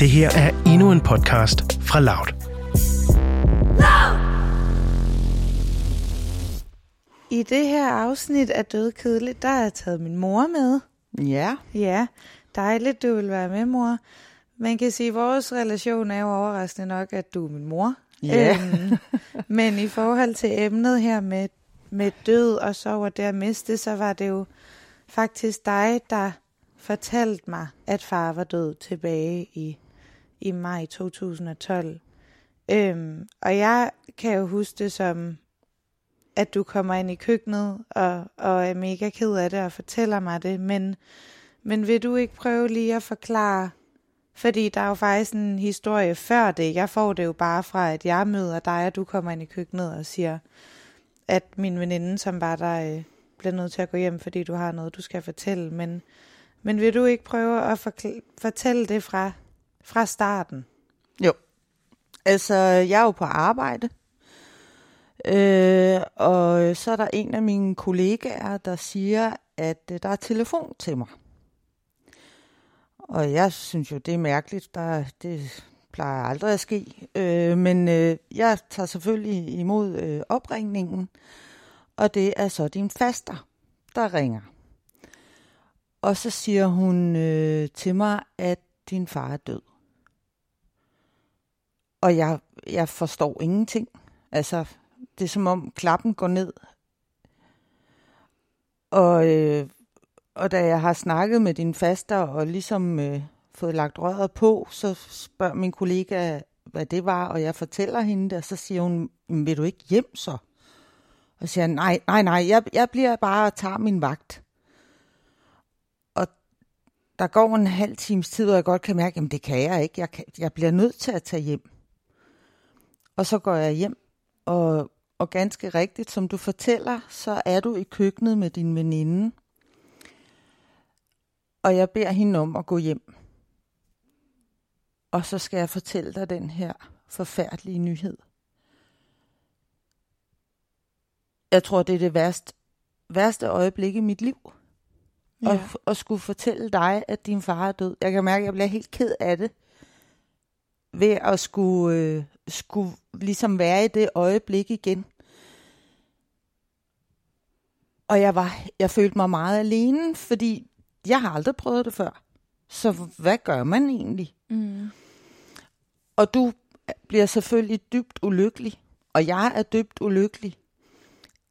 Det her er endnu en podcast fra Loud. I det her afsnit af Død Kedeligt, der har jeg taget min mor med. Ja. Ja, dejligt, du vil være med, mor. Man kan sige, at vores relation er jo overraskende nok, at du er min mor. Ja. Øhm, men i forhold til emnet her med, med død og sorg og det at miste, så var det jo faktisk dig, der fortalte mig, at far var død tilbage i, i maj 2012. Øhm, og jeg kan jo huske det som, at du kommer ind i køkkenet og, og er mega ked af det og fortæller mig det, men, men vil du ikke prøve lige at forklare, fordi der er jo faktisk en historie før det. Jeg får det jo bare fra, at jeg møder dig, og du kommer ind i køkkenet og siger, at min veninde, som var der, øh, bliver nødt til at gå hjem, fordi du har noget, du skal fortælle. Men, men vil du ikke prøve at forkl- fortælle det fra, fra starten? Jo. Altså, jeg er jo på arbejde. Øh, og så er der en af mine kollegaer, der siger, at øh, der er telefon til mig. Og jeg synes jo, det er mærkeligt. Der, det plejer aldrig at ske. Øh, men øh, jeg tager selvfølgelig imod øh, opringningen. Og det er så din faster, der ringer. Og så siger hun øh, til mig, at din far er død. Og jeg, jeg forstår ingenting. Altså, det er som om klappen går ned. Og, øh, og da jeg har snakket med din faster og ligesom øh, fået lagt røret på, så spørger min kollega, hvad det var, og jeg fortæller hende det, og så siger hun, vil du ikke hjem så? Og siger nej, nej, nej, jeg, jeg bliver bare og tager min vagt. Og der går en halv times tid, og jeg godt kan mærke, jamen det kan jeg ikke. Jeg, kan, jeg bliver nødt til at tage hjem. Og så går jeg hjem, og, og ganske rigtigt, som du fortæller, så er du i køkkenet med din veninde. Og jeg beder hende om at gå hjem. Og så skal jeg fortælle dig den her forfærdelige nyhed. Jeg tror, det er det værste, værste øjeblik i mit liv. Ja. At, at skulle fortælle dig, at din far er død. Jeg kan mærke, at jeg bliver helt ked af det. Ved at skulle, øh, skulle ligesom være i det øjeblik igen. Og jeg, var, jeg følte mig meget alene, fordi jeg har aldrig prøvet det før. Så hvad gør man egentlig? Mm. Og du bliver selvfølgelig dybt ulykkelig. Og jeg er dybt ulykkelig.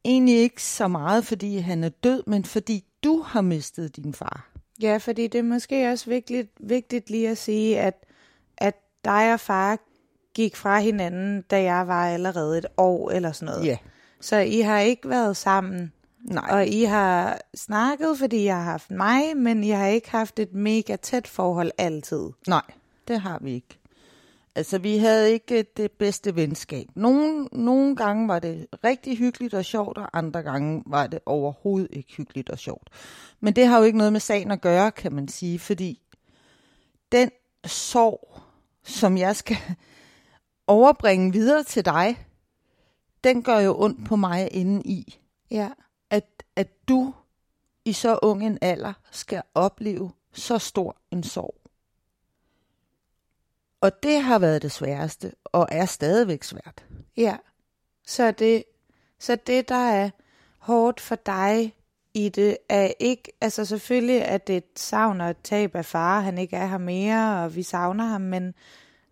Egentlig ikke så meget, fordi han er død, men fordi du har mistet din far. Ja, fordi det er måske også vigtigt, vigtigt lige at sige, at, at dig og far gik fra hinanden, da jeg var allerede et år eller sådan noget. Ja. Så I har ikke været sammen, Nej. og I har snakket, fordi jeg har haft mig, men I har ikke haft et mega tæt forhold altid. Nej, det har vi ikke. Altså, vi havde ikke det bedste venskab. Nogle, nogle gange var det rigtig hyggeligt og sjovt, og andre gange var det overhovedet ikke hyggeligt og sjovt. Men det har jo ikke noget med sagen at gøre, kan man sige, fordi den sorg, som jeg skal overbringe videre til dig, den gør jo ondt på mig inden i. Ja. At, at du i så ung en alder skal opleve så stor en sorg. Og det har været det sværeste, og er stadigvæk svært. Ja. Så det, så det, der er hårdt for dig i det, er ikke, altså selvfølgelig at det er et savn og et tab af far, han ikke er her mere, og vi savner ham, men,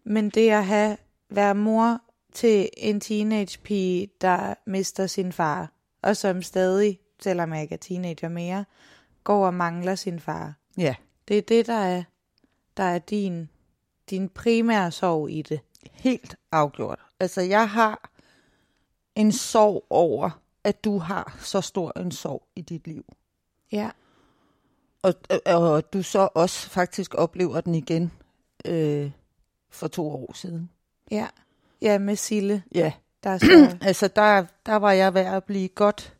men det at have, være mor til en teenage pige, der mister sin far, og som stadig, selvom jeg ikke er teenager mere, går og mangler sin far. Ja, Det er det, der er, der er din, din primære sorg i det. helt afgjort. Altså, jeg har en sorg over, at du har så stor en sorg i dit liv. Ja. Og, og, og du så også faktisk oplever den igen øh, for to år siden. Ja. Ja, med Sille, Ja, der er så... altså der, der var jeg ved at blive godt.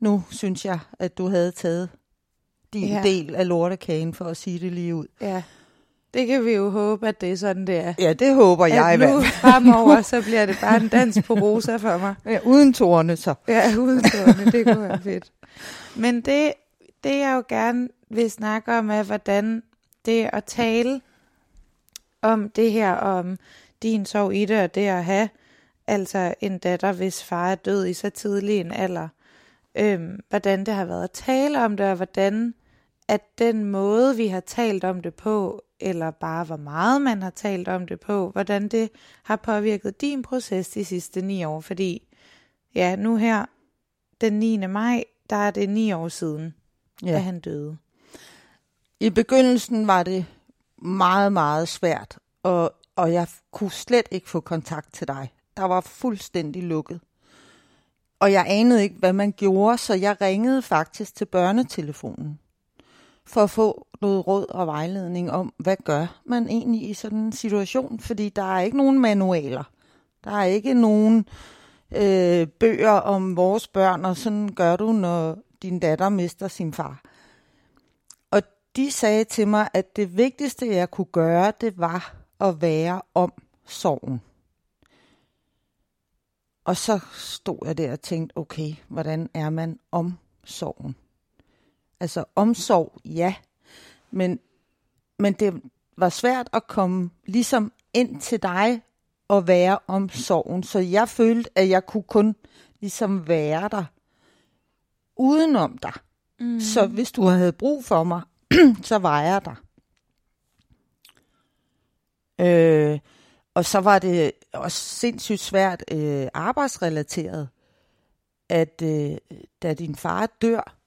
Nu synes jeg, at du havde taget din Ja. ja. del af lortekagen, for at sige det lige ud. ja. Det kan vi jo håbe, at det er sådan, det er. Ja, det håber jeg i at hvert fald. fremover, så bliver det bare en dans på rosa for mig. Ja, uden tårne så. Ja, udstående, det kunne være fedt. Men det, det jeg jo gerne vil snakke om, er, hvordan det at tale om det her, om din sorg i det, og det at have altså en datter, hvis far er død i så tidlig en alder. Øhm, hvordan det har været at tale om det, og hvordan at den måde, vi har talt om det på, eller bare hvor meget man har talt om det på, hvordan det har påvirket din proces de sidste ni år. Fordi ja, nu her, den 9. maj, der er det ni år siden, ja. at han døde. I begyndelsen var det meget, meget svært, og, og jeg kunne slet ikke få kontakt til dig. Der var fuldstændig lukket. Og jeg anede ikke, hvad man gjorde, så jeg ringede faktisk til børnetelefonen for at få noget råd og vejledning om, hvad gør man egentlig i sådan en situation, fordi der er ikke nogen manualer. Der er ikke nogen øh, bøger om vores børn, og sådan gør du, når din datter mister sin far. Og de sagde til mig, at det vigtigste, jeg kunne gøre, det var at være om sorgen. Og så stod jeg der og tænkte, okay, hvordan er man om sorgen? Altså omsorg, ja, men, men det var svært at komme ligesom ind til dig og være om sorgen. Så jeg følte, at jeg kunne kun ligesom være der udenom dig. Mm. Så hvis du havde brug for mig, så var jeg der. Øh, og så var det også sindssygt svært øh, arbejdsrelateret, at øh, da din far dør,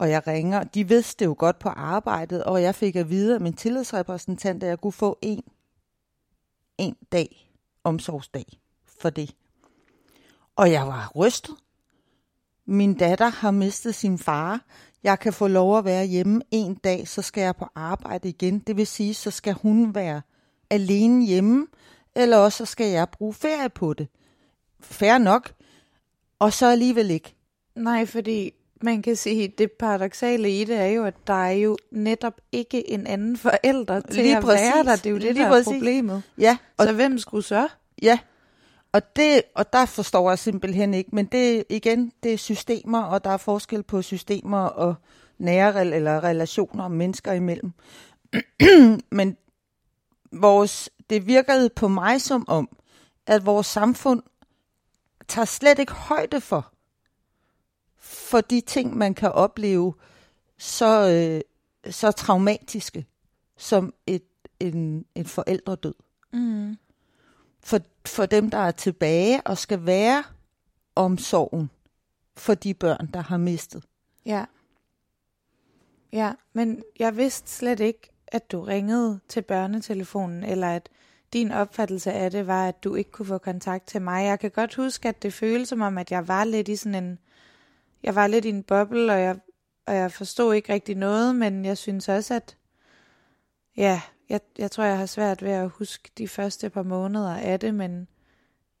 og jeg ringer, de vidste det jo godt på arbejdet, og jeg fik at vide af min tillidsrepræsentant, at jeg kunne få en, en dag, omsorgsdag, for det. Og jeg var rystet. Min datter har mistet sin far. Jeg kan få lov at være hjemme en dag, så skal jeg på arbejde igen. Det vil sige, så skal hun være alene hjemme, eller også så skal jeg bruge ferie på det. Færre nok. Og så alligevel ikke. Nej, fordi man kan sige, det paradoxale i det er jo, at der er jo netop ikke en anden forælder til Lige at præcis. være der. Det er jo det, Lige der er præcis. problemet. Ja. Og så hvem skulle så? Ja, og, det, og der forstår jeg simpelthen ikke, men det igen, det er systemer, og der er forskel på systemer og nære eller relationer mennesker imellem. men vores, det virkede på mig som om, at vores samfund tager slet ikke højde for, for de ting, man kan opleve så, øh, så traumatiske som et, en, en forældredød. Mm. For, for dem, der er tilbage og skal være omsorgen for de børn, der har mistet. Ja. Ja, men jeg vidste slet ikke, at du ringede til børnetelefonen, eller at din opfattelse af det var, at du ikke kunne få kontakt til mig. Jeg kan godt huske, at det føltes som om, at jeg var lidt i sådan en jeg var lidt i en boble, og jeg, og jeg forstod ikke rigtig noget, men jeg synes også, at ja, jeg, jeg tror, jeg har svært ved at huske de første par måneder af det, men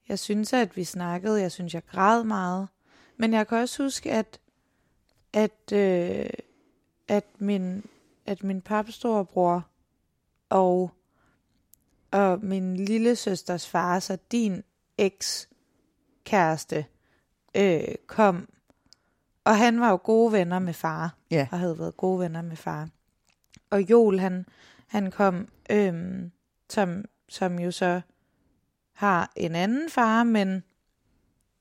jeg synes, at vi snakkede, jeg synes, jeg græd meget. Men jeg kan også huske, at, at, øh, at min, at min papstorbror og, og min lille søsters far, så din eks kæreste, øh, kom og han var jo gode venner med far, ja. og havde været gode venner med far. Og Joel, han, han kom, øhm, som, som jo så har en anden far, men,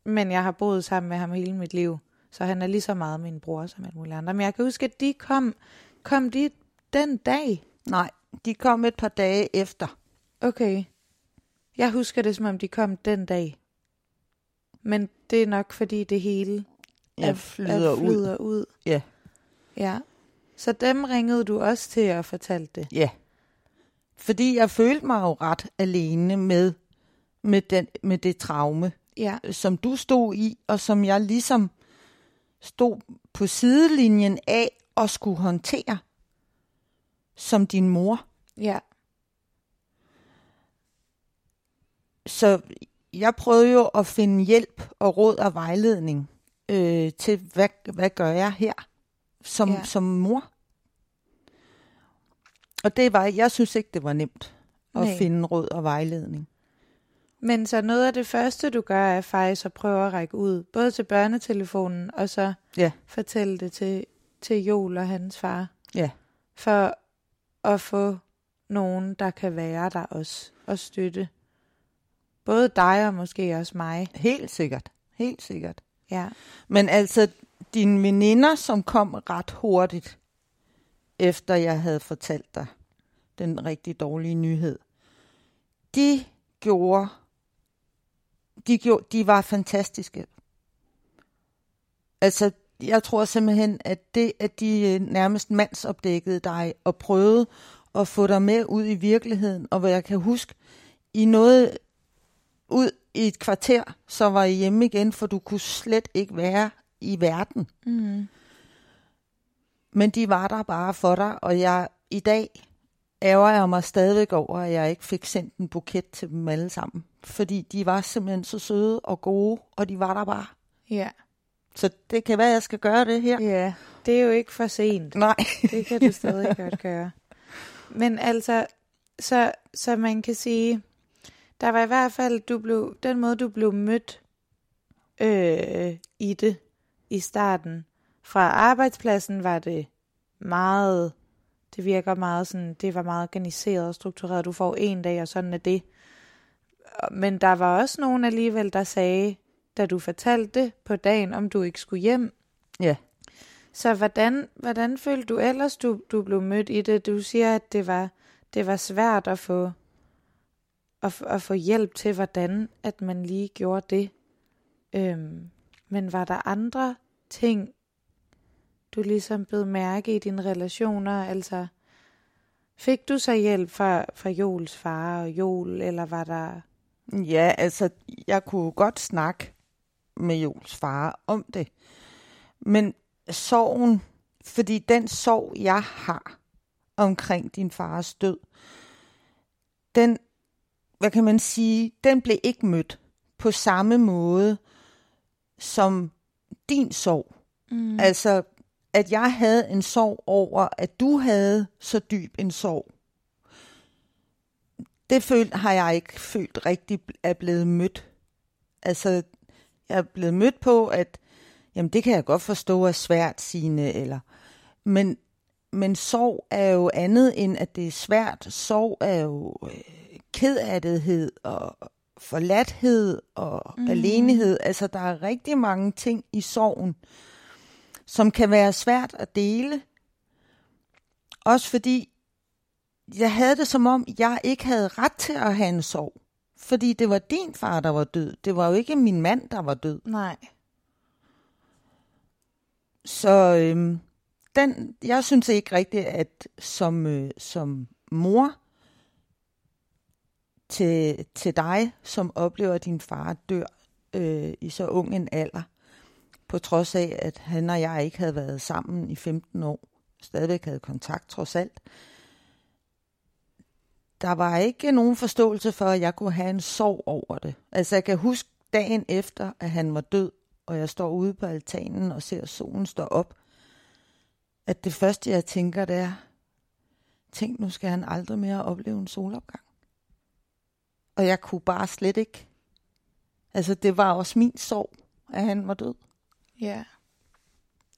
men jeg har boet sammen med ham hele mit liv. Så han er lige så meget min bror som alle mulige andre. Men jeg kan huske, at de kom, kom de den dag? Nej, de kom et par dage efter. Okay. Jeg husker det, som om de kom den dag. Men det er nok, fordi det hele ja, flyder, at flyder ud. ud. Ja. Ja. Så dem ringede du også til og fortalte det? Ja. Fordi jeg følte mig jo ret alene med, med, den, med det traume, ja. som du stod i, og som jeg ligesom stod på sidelinjen af og skulle håndtere som din mor. Ja. Så jeg prøvede jo at finde hjælp og råd og vejledning øh, til, hvad, hvad gør jeg her som, ja. som mor? Og det var, jeg synes ikke, det var nemt at Nej. finde råd og vejledning. Men så noget af det første, du gør, er faktisk at prøve at række ud, både til børnetelefonen, og så ja. fortælle det til, til Joel og hans far. Ja. For at få nogen, der kan være der også og støtte. Både dig og måske også mig. Helt sikkert. Helt sikkert. Ja. Men altså, dine veninder, som kom ret hurtigt, efter jeg havde fortalt dig den rigtig dårlige nyhed, de gjorde, de, gjorde, de var fantastiske. Altså, jeg tror simpelthen, at det, at de øh, nærmest mandsopdækkede dig og prøvede at få dig med ud i virkeligheden, og hvad jeg kan huske, i noget ud i et kvarter, så var I hjemme igen, for du kunne slet ikke være i verden. Mm. Men de var der bare for dig, og jeg i dag ærger jeg mig stadigvæk over, at jeg ikke fik sendt en buket til dem alle sammen. Fordi de var simpelthen så søde og gode, og de var der bare. Ja. Så det kan være, at jeg skal gøre det her. Ja, det er jo ikke for sent. Nej. Det kan du stadig godt gøre. Men altså, så, så man kan sige, der var i hvert fald, du blev, den måde, du blev mødt øh, i det i starten. Fra arbejdspladsen var det meget, det virker meget sådan, det var meget organiseret og struktureret. Du får en dag, og sådan er det. Men der var også nogen alligevel, der sagde, da du fortalte det på dagen, om du ikke skulle hjem. Ja. Så hvordan, hvordan følte du ellers, du, du blev mødt i det? Du siger, at det var, det var svært at få, at, at få hjælp til, hvordan at man lige gjorde det. Øhm, men var der andre ting, du ligesom blev mærke i dine relationer? Altså, fik du så hjælp fra, fra Jols far og Jol, eller var der... Ja, altså, jeg kunne godt snakke med Jols far om det. Men sorgen, fordi den sorg, jeg har omkring din fars død, den, hvad kan man sige, den blev ikke mødt på samme måde som din sorg. Mm. Altså, at jeg havde en sorg over, at du havde så dyb en sorg. Det følt, har jeg ikke følt rigtig er blevet mødt. Altså, jeg er blevet mødt på, at jamen, det kan jeg godt forstå er svært, sine eller... Men, men sorg er jo andet end, at det er svært. Sorg er jo øh, kedattighed og forladthed og mm. alenehed. Altså, der er rigtig mange ting i sorgen, som kan være svært at dele. Også fordi jeg havde det som om, jeg ikke havde ret til at have en sorg. Fordi det var din far, der var død. Det var jo ikke min mand, der var død. Nej. Så øhm, den, jeg synes ikke rigtigt, at som, øh, som mor til, til dig, som oplever, at din far dør øh, i så ung en alder, på trods af, at han og jeg ikke havde været sammen i 15 år, stadigvæk havde kontakt trods alt, der var ikke nogen forståelse for, at jeg kunne have en sorg over det. Altså jeg kan huske dagen efter, at han var død, og jeg står ude på altanen og ser solen stå op, at det første, jeg tænker, det er, tænk, nu skal han aldrig mere opleve en solopgang. Og jeg kunne bare slet ikke. Altså, det var også min sorg, at han var død. Ja.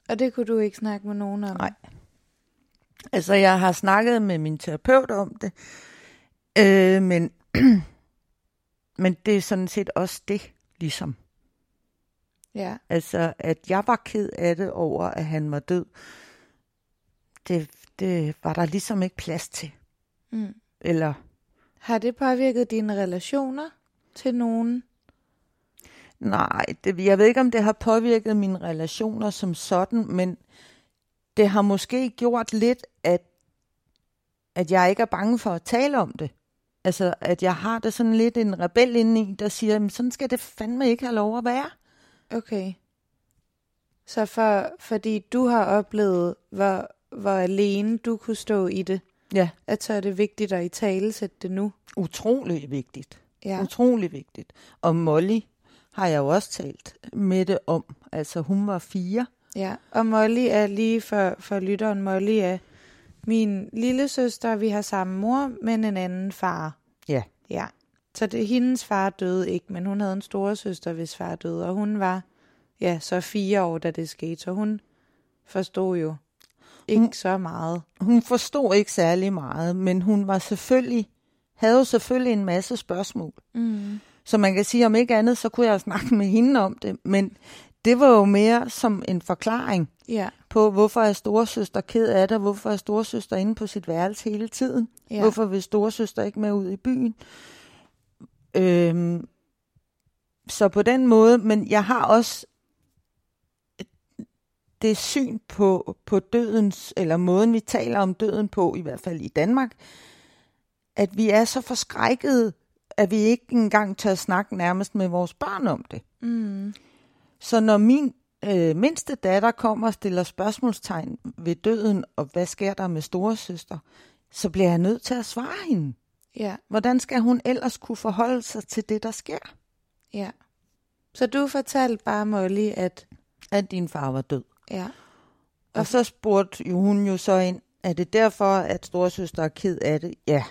Og det kunne du ikke snakke med nogen om? Nej. Altså, jeg har snakket med min terapeut om det, øh, men, men det er sådan set også det, ligesom. Ja. Altså, at jeg var ked af det over, at han var død. Det, det var der ligesom ikke plads til. Mm. Eller, Har det påvirket dine relationer til nogen? nej, det, jeg ved ikke, om det har påvirket mine relationer som sådan, men det har måske gjort lidt, at, at jeg ikke er bange for at tale om det. Altså, at jeg har det sådan lidt en rebel inde i, der siger, "Jamen, sådan skal det fandme ikke have lov at være. Okay. Så for, fordi du har oplevet, hvor, hvor alene du kunne stå i det, Ja, at så er det vigtigt at i tale sætte det nu. utrolig vigtigt. Ja. Utrolig vigtigt. Og Molly har jeg jo også talt med det om. Altså, hun var fire. ja. Og Molly er lige for, for lytteren, Molly er min lille søster, vi har samme mor, men en anden far. Ja. Ja. Så det, hendes far døde ikke, men hun havde en store søster, hvis far døde, og hun var ja, så fire år, da det skete, så hun forstod jo. Ikke hun, så meget. Hun forstod ikke særlig meget, men hun var selvfølgelig, havde jo selvfølgelig en masse spørgsmål. Mm. Så man kan sige, om ikke andet, så kunne jeg snakke med hende om det, men det var jo mere som en forklaring ja. på, hvorfor er storesøster ked af det, hvorfor er storesøster inde på sit værelse hele tiden, ja. hvorfor vil storesøster ikke med ud i byen. Øhm, så på den måde, men jeg har også det syn på, på dødens, eller måden vi taler om døden på, i hvert fald i Danmark, at vi er så forskrækkede, at vi ikke engang tør snakke nærmest med vores børn om det. Mm. Så når min øh, mindste datter kommer og stiller spørgsmålstegn ved døden, og hvad sker der med storesøster, så bliver jeg nødt til at svare hende. Ja. Hvordan skal hun ellers kunne forholde sig til det, der sker? Ja. Så du fortalte bare Molly, at... At din far var død. Ja. Og, så spurgte jo hun jo så ind, er det derfor, at storesøster er ked af det? Ja,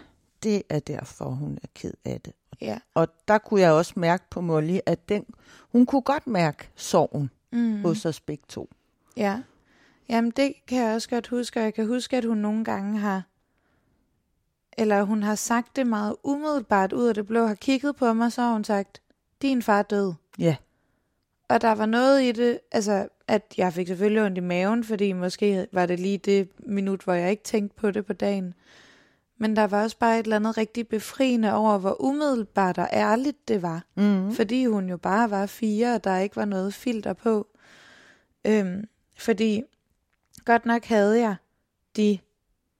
det er derfor, hun er ked af det. Ja. Og der kunne jeg også mærke på Molly, at den, hun kunne godt mærke sorgen mm. hos os begge to. Ja. Jamen, det kan jeg også godt huske, og jeg kan huske, at hun nogle gange har, eller hun har sagt det meget umiddelbart ud af det blå, har kigget på mig, så har hun sagt, din far død. Ja. Og der var noget i det, altså, at jeg fik selvfølgelig ondt i maven, fordi måske var det lige det minut, hvor jeg ikke tænkte på det på dagen. Men der var også bare et eller andet rigtig befriende over, hvor umiddelbart og ærligt det var. Mm. Fordi hun jo bare var fire, og der ikke var noget filter på. Øhm, fordi godt nok havde jeg de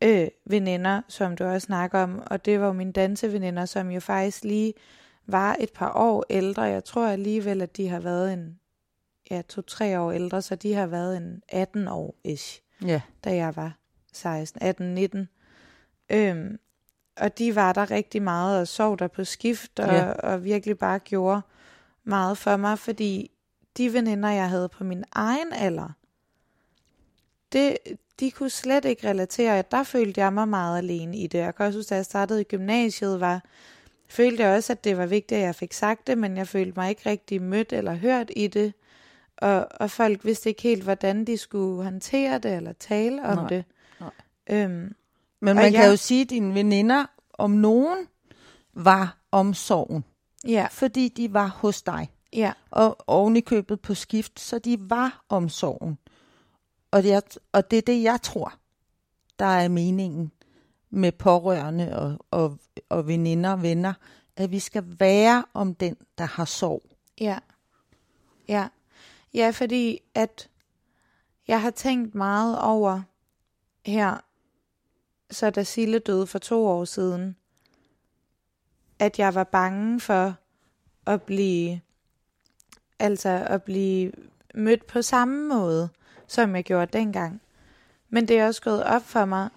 øh, veninder, som du også snakker om, og det var jo mine danseveninder, som jo faktisk lige var et par år ældre. Jeg tror alligevel, at de har været en ja, to-tre år ældre, så de har været en 18 år ish, ja. da jeg var 16, 18, 19. Øhm, og de var der rigtig meget og sov der på skift og, ja. og virkelig bare gjorde meget for mig, fordi de veninder, jeg havde på min egen alder, det, de kunne slet ikke relatere, at der følte jeg mig meget alene i det. Jeg kan også huske, da jeg startede i gymnasiet, var, følte jeg også, at det var vigtigt, at jeg fik sagt det, men jeg følte mig ikke rigtig mødt eller hørt i det. Og, og folk vidste ikke helt, hvordan de skulle håndtere det eller tale om Nej. det. Nej. Øhm, Men man kan jo sige, at dine veninder om nogen var omsorgen. Ja. Fordi de var hos dig. Ja. Og oven i købet på skift, så de var omsorgen. Og det, og det er det, jeg tror, der er meningen med pårørende og, og, og veninder og venner, at vi skal være om den, der har sorg. Ja. Ja. Ja, fordi at jeg har tænkt meget over her, så da Sille døde for to år siden, at jeg var bange for at blive, altså at blive mødt på samme måde, som jeg gjorde dengang. Men det er også gået op for mig,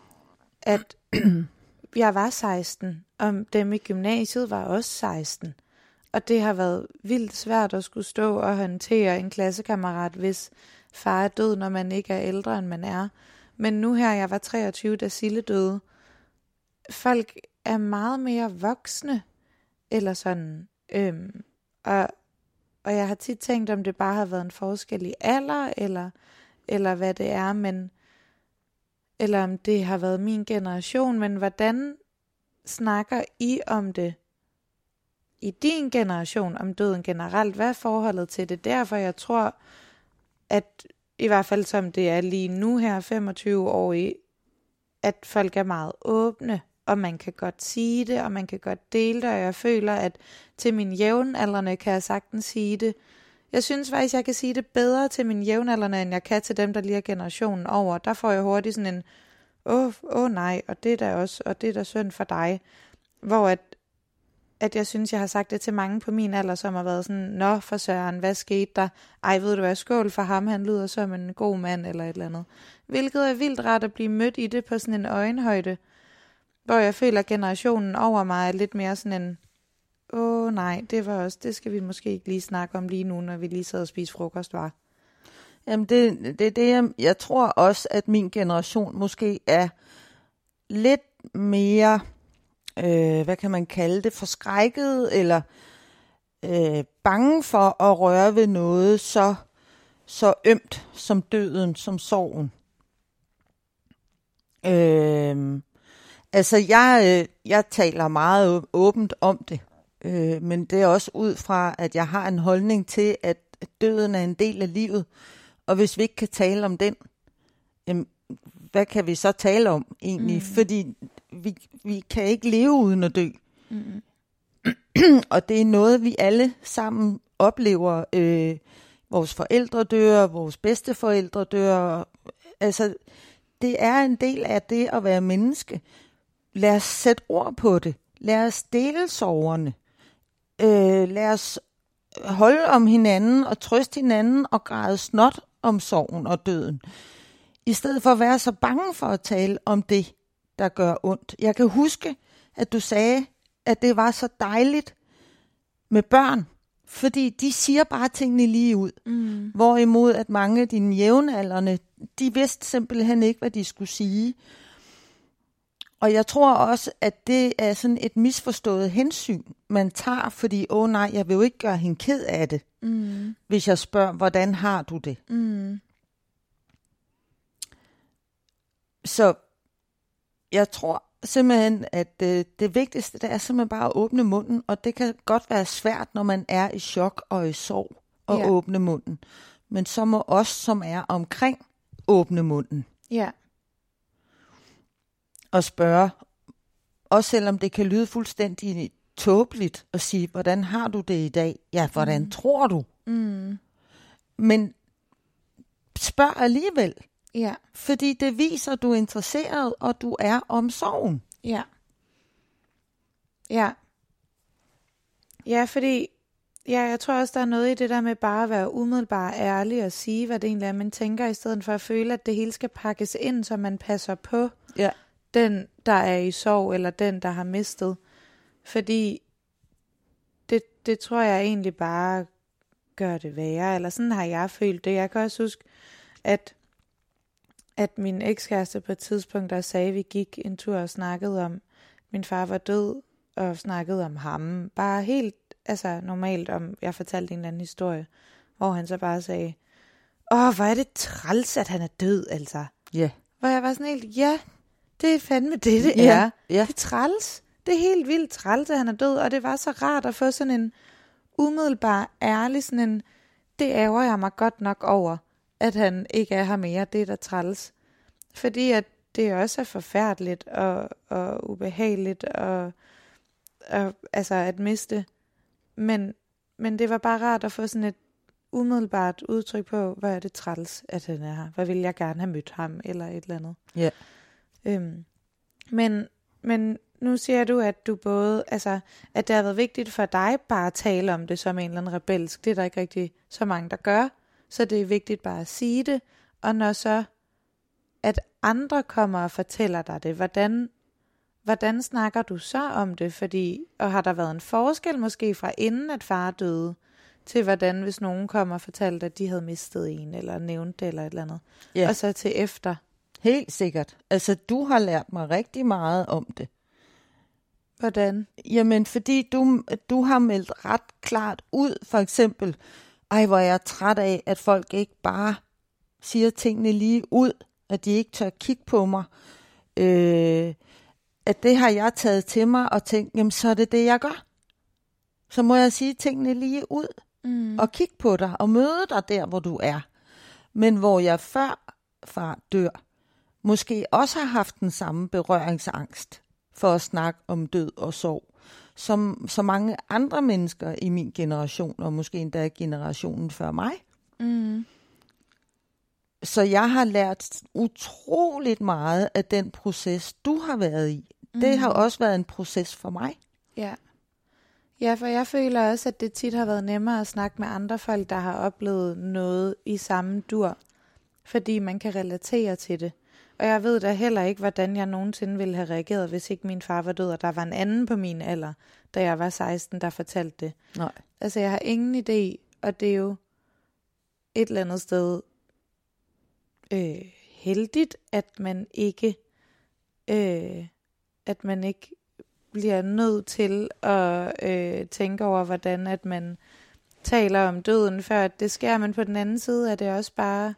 at jeg var 16, og dem i gymnasiet var også 16. Og det har været vildt svært at skulle stå og håndtere en klassekammerat, hvis far er død, når man ikke er ældre, end man er. Men nu her, jeg var 23, da Sille døde. Folk er meget mere voksne, eller sådan. Øhm, og, og jeg har tit tænkt, om det bare har været en forskel i alder, eller, eller hvad det er, men eller om det har været min generation, men hvordan snakker I om det i din generation, om døden generelt? Hvad er forholdet til det? Derfor jeg tror, at i hvert fald som det er lige nu her, 25 år i, at folk er meget åbne, og man kan godt sige det, og man kan godt dele det, og jeg føler, at til min jævnaldrende kan jeg sagtens sige det. Jeg synes faktisk, jeg kan sige det bedre til min jævnaldrende, end jeg kan til dem, der lige er generationen over. Der får jeg hurtigt sådan en, åh, oh, oh nej, og det er da også, og det er da synd for dig. Hvor at, at jeg synes, jeg har sagt det til mange på min alder, som har været sådan, nå for søren, hvad skete der? Ej, ved du hvad, skål for ham, han lyder som en god mand, eller et eller andet. Hvilket er vildt rart at blive mødt i det på sådan en øjenhøjde, hvor jeg føler, at generationen over mig er lidt mere sådan en, åh oh, nej, det var også, det skal vi måske ikke lige snakke om lige nu, når vi lige sidder og spiser frokost, var. Jamen det, det er det, jeg, jeg tror også, at min generation måske er lidt mere, øh, hvad kan man kalde det, forskrækket eller øh, bange for at røre ved noget så, så ømt som døden, som sorgen. Øh, altså, jeg, øh, jeg taler meget åbent om det, øh, men det er også ud fra, at jeg har en holdning til, at døden er en del af livet, og hvis vi ikke kan tale om den, jamen, hvad kan vi så tale om egentlig? Mm. Fordi vi, vi kan ikke leve uden at dø. Mm. og det er noget, vi alle sammen oplever. Øh, vores forældre dør, vores bedsteforældre dør. Altså, det er en del af det at være menneske. Lad os sætte ord på det. Lad os dele soverne. Øh, lad os holde om hinanden og trøste hinanden og græde snot om sorgen og døden. I stedet for at være så bange for at tale om det, der gør ondt. Jeg kan huske, at du sagde, at det var så dejligt med børn, fordi de siger bare tingene lige ud. Mm. Hvorimod at mange af dine jævnaldrende, de vidste simpelthen ikke, hvad de skulle sige. Og jeg tror også, at det er sådan et misforstået hensyn, man tager, fordi, åh oh, nej, jeg vil jo ikke gøre hende ked af det, mm. hvis jeg spørger, hvordan har du det? Mm. Så jeg tror simpelthen, at øh, det vigtigste, det er simpelthen bare at åbne munden, og det kan godt være svært, når man er i chok og i sorg, at ja. åbne munden. Men så må os, som er omkring, åbne munden. Ja. Og spørge, også selvom det kan lyde fuldstændig tåbeligt at sige, hvordan har du det i dag? Ja, hvordan mm. tror du? Mm. Men spørg alligevel. Ja. Fordi det viser, at du er interesseret, og du er om sorgen. Ja. Ja. Ja, fordi ja, jeg tror også, der er noget i det der med bare at være umiddelbart ærlig og sige, hvad det egentlig er, man tænker, i stedet for at føle, at det hele skal pakkes ind, så man passer på ja. den, der er i sorg, eller den, der har mistet. Fordi det, det tror jeg egentlig bare gør det værre, eller sådan har jeg følt det. Jeg kan også huske, at at min ekskæreste på et tidspunkt der sagde, at vi gik en tur og snakkede om, at min far var død, og snakkede om ham. Bare helt altså normalt om, jeg fortalte en eller anden historie, hvor han så bare sagde, åh, hvor er det træls, at han er død, altså. Ja. Yeah. Hvor jeg var sådan helt, ja, det er fandme det, det yeah. er. Yeah. Det er træls. Det er helt vildt træls, at han er død, og det var så rart at få sådan en umiddelbar, ærlig, sådan en, det ærger jeg mig godt nok over at han ikke er her mere. Det er da træls. Fordi at det også er forfærdeligt og, og ubehageligt og, og altså at miste. Men, men det var bare rart at få sådan et umiddelbart udtryk på, hvad er det træls, at han er her. Hvad vil jeg gerne have mødt ham, eller et eller andet. Ja. Øhm, men, men nu siger du, at du både, altså, at det har været vigtigt for dig bare at tale om det som en eller anden rebelsk. Det er der ikke rigtig så mange, der gør. Så det er vigtigt bare at sige det, og når så, at andre kommer og fortæller dig det, hvordan, hvordan snakker du så om det? Fordi, og har der været en forskel måske fra inden at far døde, til hvordan hvis nogen kommer og fortalte, at de havde mistet en, eller nævnt det, eller et eller andet. Ja. Og så til efter. Helt sikkert. Altså, du har lært mig rigtig meget om det. Hvordan? Jamen, fordi du, du har meldt ret klart ud, for eksempel, ej, hvor er jeg træt af, at folk ikke bare siger tingene lige ud, at de ikke tør kigge på mig. Øh, at det har jeg taget til mig og tænkt, jamen så er det det, jeg gør. Så må jeg sige tingene lige ud mm. og kigge på dig og møde dig der, hvor du er. Men hvor jeg før far dør, måske også har haft den samme berøringsangst for at snakke om død og sorg som så mange andre mennesker i min generation, og måske endda generationen før mig. Mm. Så jeg har lært utroligt meget af den proces, du har været i. Mm. Det har også været en proces for mig. Ja. Ja, for jeg føler også, at det tit har været nemmere at snakke med andre folk, der har oplevet noget i samme dur, fordi man kan relatere til det. Og jeg ved da heller ikke, hvordan jeg nogensinde ville have reageret, hvis ikke min far var død, og der var en anden på min alder, da jeg var 16, der fortalte det. Nej. Altså, jeg har ingen idé, og det er jo et eller andet sted øh, heldigt, at man ikke øh, at man ikke bliver nødt til at øh, tænke over, hvordan at man taler om døden, før det sker, men på den anden side er det også bare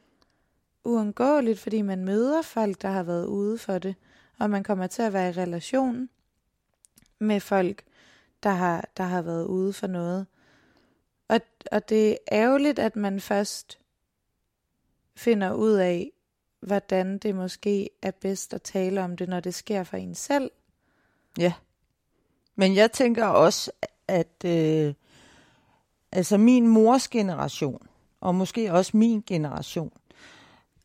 uundgåeligt, fordi man møder folk, der har været ude for det, og man kommer til at være i relation med folk, der har, der har været ude for noget. Og, og det er ærgerligt, at man først finder ud af, hvordan det måske er bedst at tale om det, når det sker for en selv. Ja. Men jeg tænker også, at øh, altså min mors generation, og måske også min generation,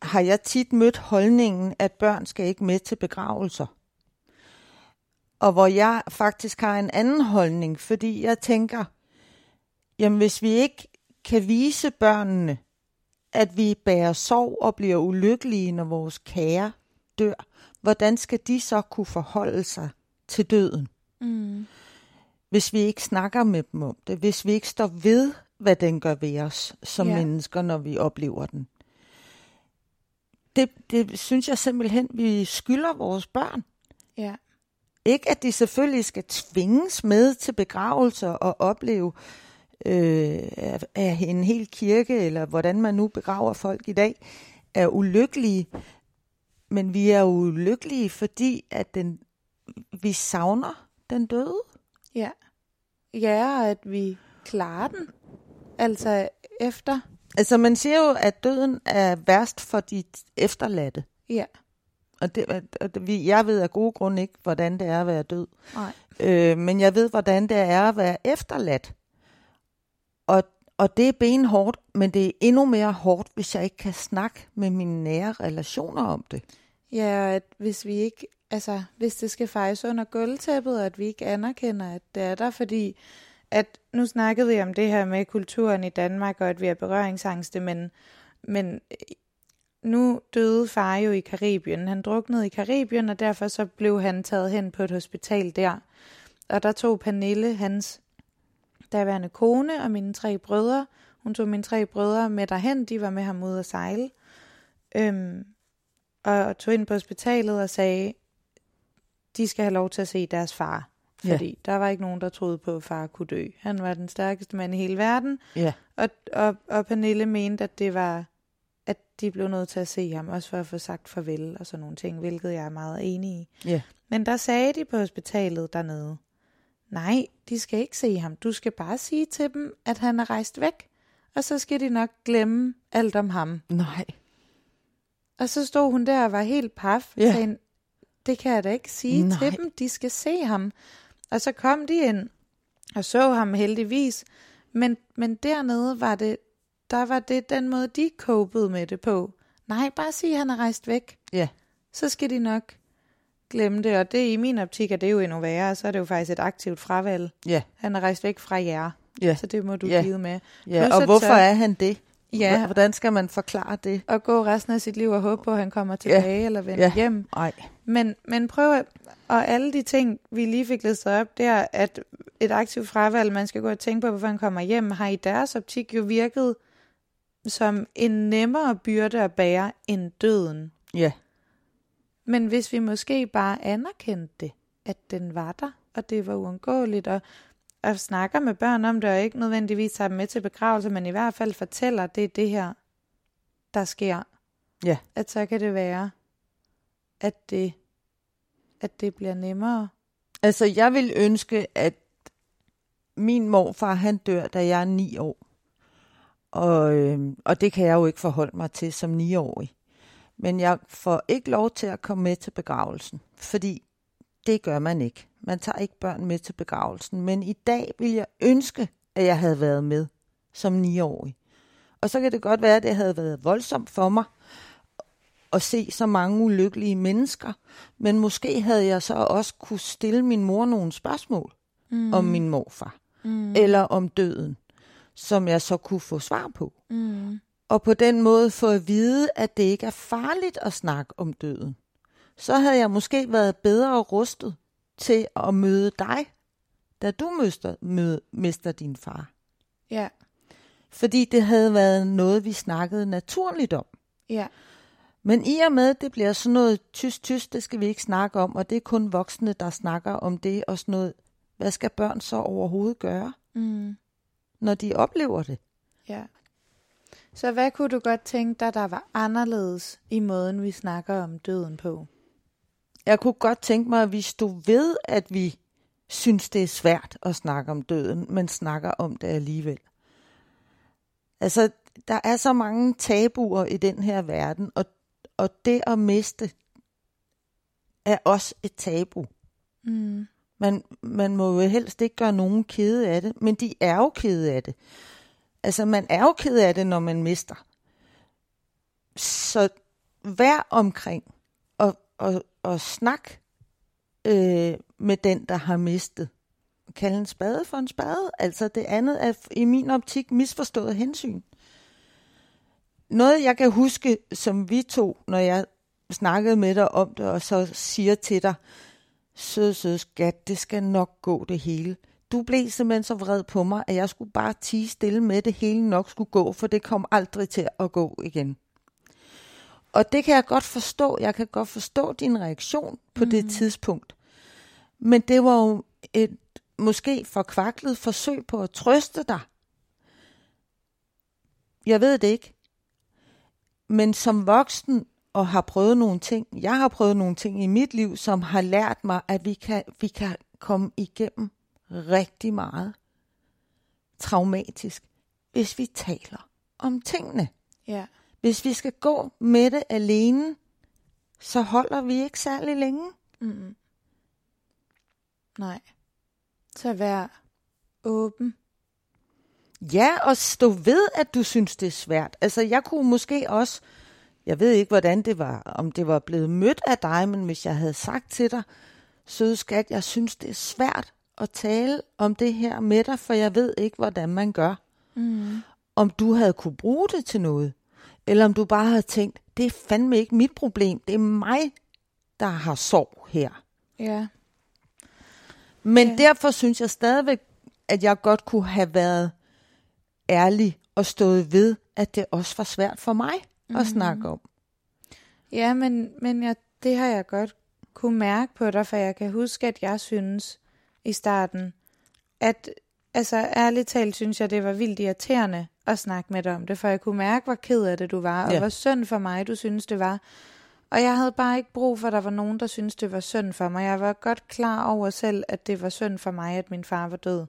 har jeg tit mødt holdningen, at børn skal ikke med til begravelser. Og hvor jeg faktisk har en anden holdning, fordi jeg tænker, jamen hvis vi ikke kan vise børnene, at vi bærer sorg og bliver ulykkelige, når vores kære dør, hvordan skal de så kunne forholde sig til døden? Mm. Hvis vi ikke snakker med dem om det, hvis vi ikke står ved, hvad den gør ved os som Ja. mennesker, når vi oplever den. Det, det synes jeg simpelthen, vi skylder vores børn. Ja. Ikke at de selvfølgelig skal tvinges med til begravelser og opleve øh, at en hel kirke, eller hvordan man nu begraver folk i dag, er ulykkelige. Men vi er ulykkelige, fordi at den, vi savner den døde. Ja. Ja, at vi klarer den. Altså efter. Altså man siger jo, at døden er værst for de efterladte. Ja. Og, det, og det, vi- jeg ved af gode grunde ikke, hvordan det er at være død. Nej. Øh, men jeg ved, hvordan det er at være efterladt. Og, og det er benhårdt, men det er endnu mere hårdt, hvis jeg ikke kan snakke med mine nære relationer om det. Ja, at hvis vi ikke, altså hvis det skal fejres under gulvtæppet, og at vi ikke anerkender, at det er der, fordi at nu snakkede vi om det her med kulturen i Danmark, og at vi er berøringsangste, men, men øh, nu døde far jo i Karibien. Han druknede i Karibien, og derfor så blev han taget hen på et hospital der. Og der tog Pernille, hans daværende kone og mine tre brødre, hun tog mine tre brødre med derhen, de var med ham ud at sejle. Øhm, og tog ind på hospitalet og sagde, de skal have lov til at se deres far. Ja. Fordi der var ikke nogen, der troede på, at far kunne dø. Han var den stærkeste mand i hele verden. Ja. Og, og, og Pernille mente, at det var, at de blev nødt til at se ham, også for at få sagt farvel og sådan nogle ting, hvilket jeg er meget enig i. Ja. Men der sagde de på hospitalet dernede, nej, de skal ikke se ham. Du skal bare sige til dem, at han er rejst væk, og så skal de nok glemme alt om ham. Nej. Og så stod hun der og var helt paf. Ja. Sagde, det kan jeg da ikke sige Nej. til dem. De skal se ham. Og så kom de ind og så ham heldigvis. Men, men dernede var det, der var det den måde, de copede med det på. Nej, bare sig, at han er rejst væk. Ja. Så skal de nok glemme det. Og det i min optik er det jo endnu værre. Så er det jo faktisk et aktivt fravalg. Ja. Han er rejst væk fra jer. Ja. Så det må du Ja. give med. Ja, Plus og hvorfor så- er han det? Ja. Hvordan skal man forklare det? Og gå resten af sit liv og håbe på, at han kommer tilbage eller vender Ja. hjem. Nej. Men, men prøv at, og alle de ting, vi lige fik listet op, det er, at et aktivt fravalg, man skal gå og tænke på, hvorfor han kommer hjem, har i deres optik jo virket som en nemmere byrde at bære end døden. Ja. Men hvis vi måske bare anerkendte det, at den var der, og det var uundgåeligt, og, og snakker med børn om det, og ikke nødvendigvis tager dem med til begravelse, men i hvert fald fortæller, at det er det her, der sker. Ja. At så kan det være, at det, at det bliver nemmere. Altså, jeg vil ønske, at min morfar, han dør, da jeg er ni år. Og, øh, og det kan jeg jo ikke forholde mig til som niårig. Men jeg får ikke lov til at komme med til begravelsen, fordi det gør man ikke. Man tager ikke børn med til begravelsen. Men i dag vil jeg ønske, at jeg havde været med som niårig. Og så kan det godt være, at det havde været voldsomt for mig at se så mange ulykkelige mennesker. Men måske havde jeg så også kunne stille min mor nogle spørgsmål mm. om min morfar. Mm. Eller om døden, som jeg så kunne få svar på. Mm. Og på den måde få at vide, at det ikke er farligt at snakke om døden. Så havde jeg måske været bedre rustet til at møde dig, da du mister, møde, mister din far. Ja, Fordi det havde været noget, vi snakkede naturligt om. ja, Men i og med, det bliver sådan noget tysk-tysk, det skal vi ikke snakke om, og det er kun voksne, der snakker om det og sådan noget. Hvad skal børn så overhovedet gøre, mm. når de oplever det? ja. Så hvad kunne du godt tænke dig, der var anderledes i måden, vi snakker om døden på? Jeg kunne godt tænke mig, at vi stod ved, at vi synes, det er svært at snakke om døden, men snakker om det alligevel. Altså, der er så mange tabuer i den her verden, og, og det at miste er også et tabu. Mm. Man, man må jo helst ikke gøre nogen kede af det, men de er jo kede af det. Altså, man er jo ked af det, når man mister. Så vær omkring og, og, og snak øh, med den, der har mistet. Kald en spade for en spade. Altså, det andet er i min optik misforstået hensyn. Noget, jeg kan huske, som vi to, når jeg snakkede med dig om det, og så siger til dig, sød, sød skat, det skal nok gå det hele. Du blev simpelthen så vred på mig, at jeg skulle bare tige stille med, det hele nok skulle gå, for det kom aldrig til at gå igen. Og det kan jeg godt forstå. Jeg kan godt forstå din reaktion på mm. det tidspunkt. Men det var jo et måske forkvaklet forsøg på at trøste dig. Jeg ved det ikke. Men som voksen og har prøvet nogle ting, jeg har prøvet nogle ting i mit liv, som har lært mig, at vi kan, vi kan komme igennem rigtig meget traumatisk, hvis vi taler om tingene. Ja. Hvis vi skal gå med det alene, så holder vi ikke særlig længe. Mm. Nej. Så vær åben. Ja, og stå ved, at du synes, det er svært. Altså, jeg kunne måske også, jeg ved ikke, hvordan det var, om det var blevet mødt af dig, men hvis jeg havde sagt til dig, søde skat, jeg synes, det er svært at tale om det her med dig, for jeg ved ikke, hvordan man gør. Mm. Om du havde kunne bruge det til noget, eller om du bare havde tænkt, det er fandme ikke mit problem, det er mig, der har sorg her. Ja. Men Ja. derfor synes jeg stadigvæk, at jeg godt kunne have været ærlig og stået ved, at det også var svært for mig mm. at snakke om. Ja, men, men jeg, det har jeg godt kunne mærke på dig, for jeg kan huske, at jeg synes i starten, at altså ærligt talt synes jeg, det var vildt irriterende at snakke med dig om det, for jeg kunne mærke, hvor ked af det du var, og Ja. hvor synd for mig, du synes det var. Og jeg havde bare ikke brug for, at der var nogen, der syntes, det var synd for mig. Jeg var godt klar over selv, at det var synd for mig, at min far var død.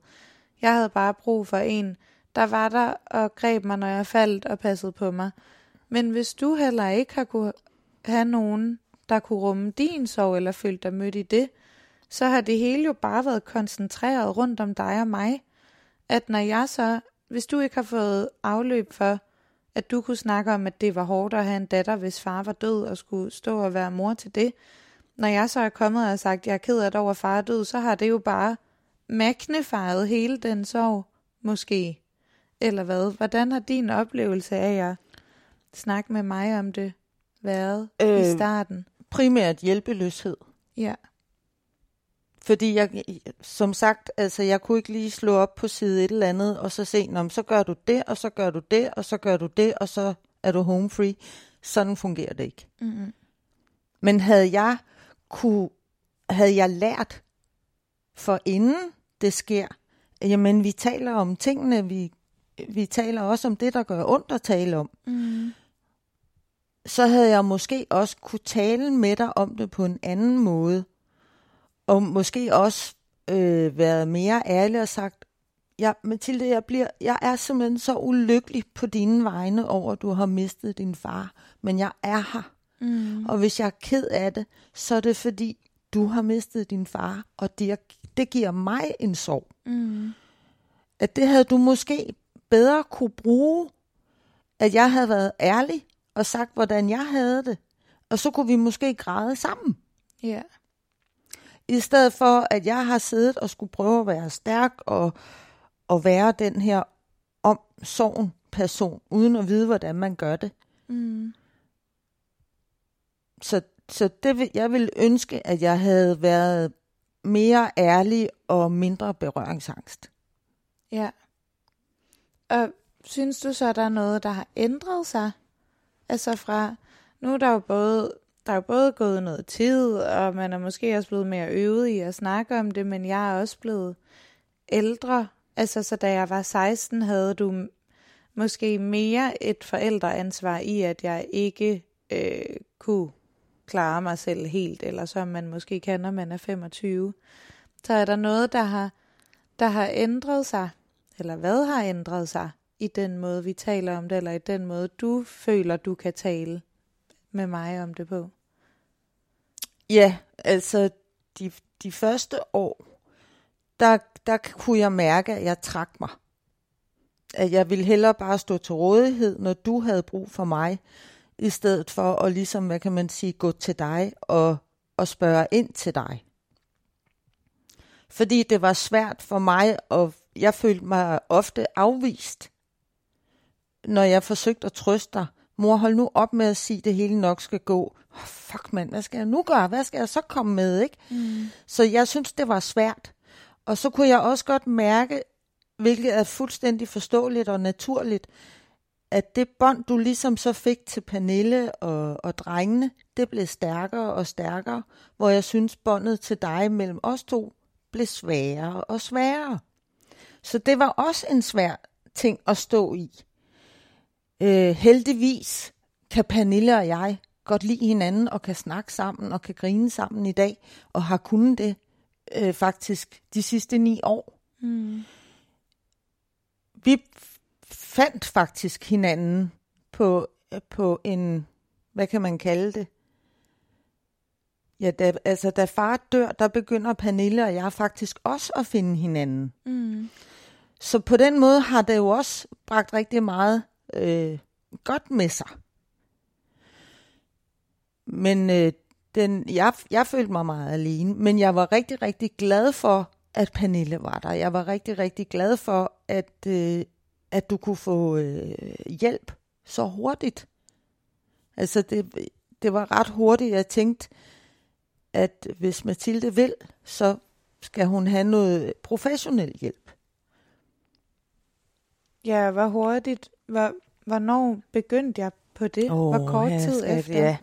Jeg havde bare brug for en, der var der og greb mig, når jeg faldt og passede på mig. Men hvis du heller ikke har kunne have nogen, der kunne rumme din sorg eller følte dig mødt i det, så har det hele jo bare været koncentreret rundt om dig og mig. At når jeg så, hvis du ikke har fået afløb for, at du kunne snakke om, at det var hårdt at have en datter, hvis far var død og skulle stå og være mor til det. Når jeg så er kommet og har sagt, at jeg er ked af, at over far er død, så har det jo bare magnifieret hele den sorg, måske. Eller hvad? Hvordan har din oplevelse af at snakke med mig om det været øh, i Øh, starten? Primært hjælpeløshed. Ja. Fordi jeg, som sagt, altså jeg kunne ikke lige slå op på side et eller andet, og så se, Nå, så gør du det, og så gør du det, og så gør du det, og så er du home free. Sådan fungerer det ikke. Mm-hmm. Men havde jeg kunne, havde jeg lært for inden det sker, jamen vi taler om tingene, vi, vi taler også om det, der gør ondt at tale om, Mm. så havde jeg måske også kunne tale med dig om det på en anden måde. Og måske også øh, været mere ærlig og sagt, ja, Mathilde, jeg, bliver, jeg er simpelthen så ulykkelig på dine vegne over, at du har mistet din far. Men jeg er her. Mm. Og hvis jeg er ked af det, så er det fordi, du har mistet din far, og det, det giver mig en sorg. Mm. At det havde du måske bedre kunne bruge, at jeg havde været ærlig og sagt, hvordan jeg havde det. Og så kunne vi måske græde sammen. Ja. I stedet for, at jeg har siddet og skulle prøve at være stærk og, og være den her om sorgen person, uden at vide, hvordan man gør det. Mm. Så, så det, vil- jeg vil ønske, at jeg havde været mere ærlig og mindre berøringsangst. Ja. Og synes du så, at der er noget, der har ændret sig? Altså fra, nu er der jo både, der er jo både gået noget tid, og man er måske også blevet mere øvet i at snakke om det, men jeg er også blevet ældre. Altså, så da jeg var 16, havde du måske mere et forældreansvar i, at jeg ikke øh, kunne klare mig selv helt, eller som man måske kan, når man er 25. Så er der noget, der har, der har ændret sig, eller hvad har ændret sig i den måde, vi taler om det, eller i den måde, du føler, du kan tale med mig om det på? Ja, altså de, de første år, der, der kunne jeg mærke, at jeg trak mig. At jeg ville hellere bare stå til rådighed, når du havde brug for mig, i stedet for at ligesom, hvad kan man sige, gå til dig og, og spørge ind til dig. Fordi det var svært for mig, og jeg følte mig ofte afvist, når jeg forsøgte at trøste dig. Mor, hold nu op med at sige, at det hele nok skal gå. Oh, fuck mand, hvad skal jeg nu gøre? Hvad skal jeg så komme med? Ikke? Mm. Så jeg synes, det var svært. Og så kunne jeg også godt mærke, hvilket er fuldstændig forståeligt og naturligt, at det bånd, du ligesom så fik til Pernille og, og drengene, det blev stærkere og stærkere, hvor jeg synes, båndet til dig mellem os to blev sværere og sværere. Så det var også en svær ting at stå i. Øh, heldigvis kan Pernille og jeg godt lide hinanden og kan snakke sammen og kan grine sammen i dag, og har kunnet det øh, faktisk de sidste ni år. Mm. Vi fandt faktisk hinanden på, på en, hvad kan man kalde det? Ja, da, altså da far dør, der begynder Pernille og jeg faktisk også at finde hinanden. Mm. Så på den måde har det jo også bragt rigtig meget øh, godt med sig. Men øh, den, jeg, jeg følte mig meget alene, men jeg var rigtig, rigtig glad for, at Pernille var der. Jeg var rigtig, rigtig glad for, at, øh, at du kunne få øh, hjælp så hurtigt. Altså, det, det var ret hurtigt. Jeg tænkte, at hvis Mathilde vil, så skal hun have noget professionel hjælp. Ja, hvor hurtigt, hvor, hvornår begyndte jeg på det? Oh, hvor kort tid skal, efter? Ja.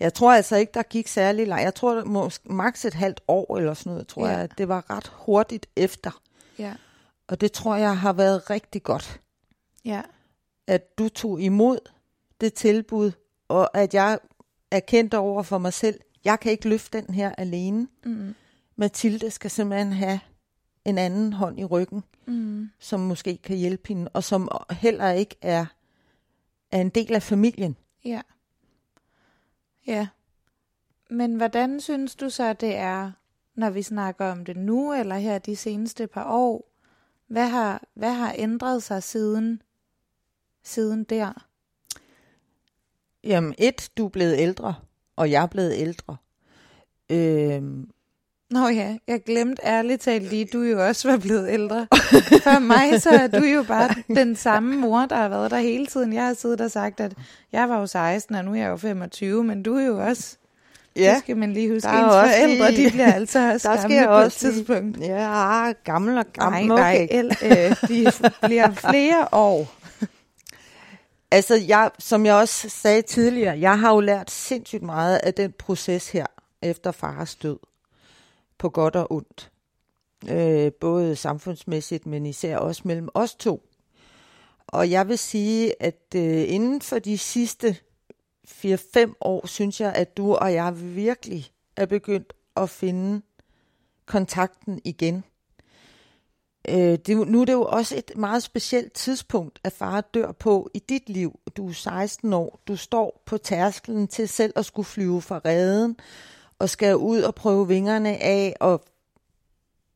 Jeg tror altså ikke, der gik særlig langt. Jeg tror, måske maks et halvt år eller sådan noget, tror ja. jeg. Det var ret hurtigt efter. Ja. Og det tror jeg har været rigtig godt. Ja. At du tog imod det tilbud, og at jeg erkendte over for mig selv, jeg kan ikke løfte den her alene. Mm. Mathilde skal simpelthen have en anden hånd i ryggen, mm. som måske kan hjælpe hende, og som heller ikke er, er en del af familien. Ja. Ja. Men hvordan synes du så, det er, når vi snakker om det nu, eller her de seneste par år? Hvad har, hvad har ændret sig siden, siden der? Jamen et, du er blevet ældre, og jeg er blevet ældre. Øhm. Nå ja, jeg glemte ærligt talt lige, du jo også var blevet ældre. For mig så er du jo bare den samme mor, der har været der hele tiden. Jeg har siddet og sagt, at jeg var jo 16, og nu er jeg jo 25, men du er jo også Ja. Det skal man lige huske. Ens forældre, lige... de bliver altså også der gamle på et tidspunkt. Ja, gammel og gammel. Nej, nej, okay. el, øh, de bliver flere år. Altså, jeg, som jeg også sagde tidligere, jeg har jo lært sindssygt meget af den proces her, efter fars død. På godt og ondt. Øh, både samfundsmæssigt, men især også mellem os to. Og jeg vil sige, at øh, inden for de sidste 4-5 år, synes jeg, at du og jeg virkelig er begyndt at finde kontakten igen. Øh, det, nu er det jo også et meget specielt tidspunkt, at far dør på i dit liv. Du er 16 år, du står på tærskelen til selv at skulle flyve fra redden, og skal ud og prøve vingerne af, og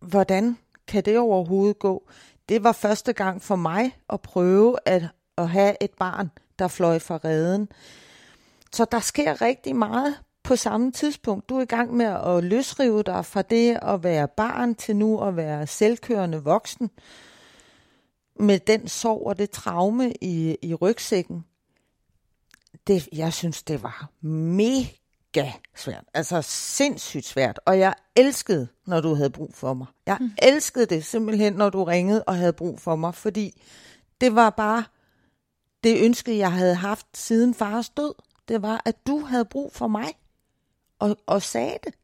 hvordan kan det overhovedet gå? Det var første gang for mig at prøve at, at have et barn, der fløj fra redden. Så der sker rigtig meget på samme tidspunkt. Du er i gang med at løsrive dig fra det at være barn til nu at være selvkørende voksen. Med den sorg og det traume i, i rygsækken. Det, jeg synes, det var mega svært. Altså sindssygt svært. Og jeg elskede, når du havde brug for mig. Jeg mm. elskede det simpelthen, når du ringede og havde brug for mig. Fordi det var bare det ønske, jeg havde haft siden fars død det var, at du havde brug for mig, og, og sagde det.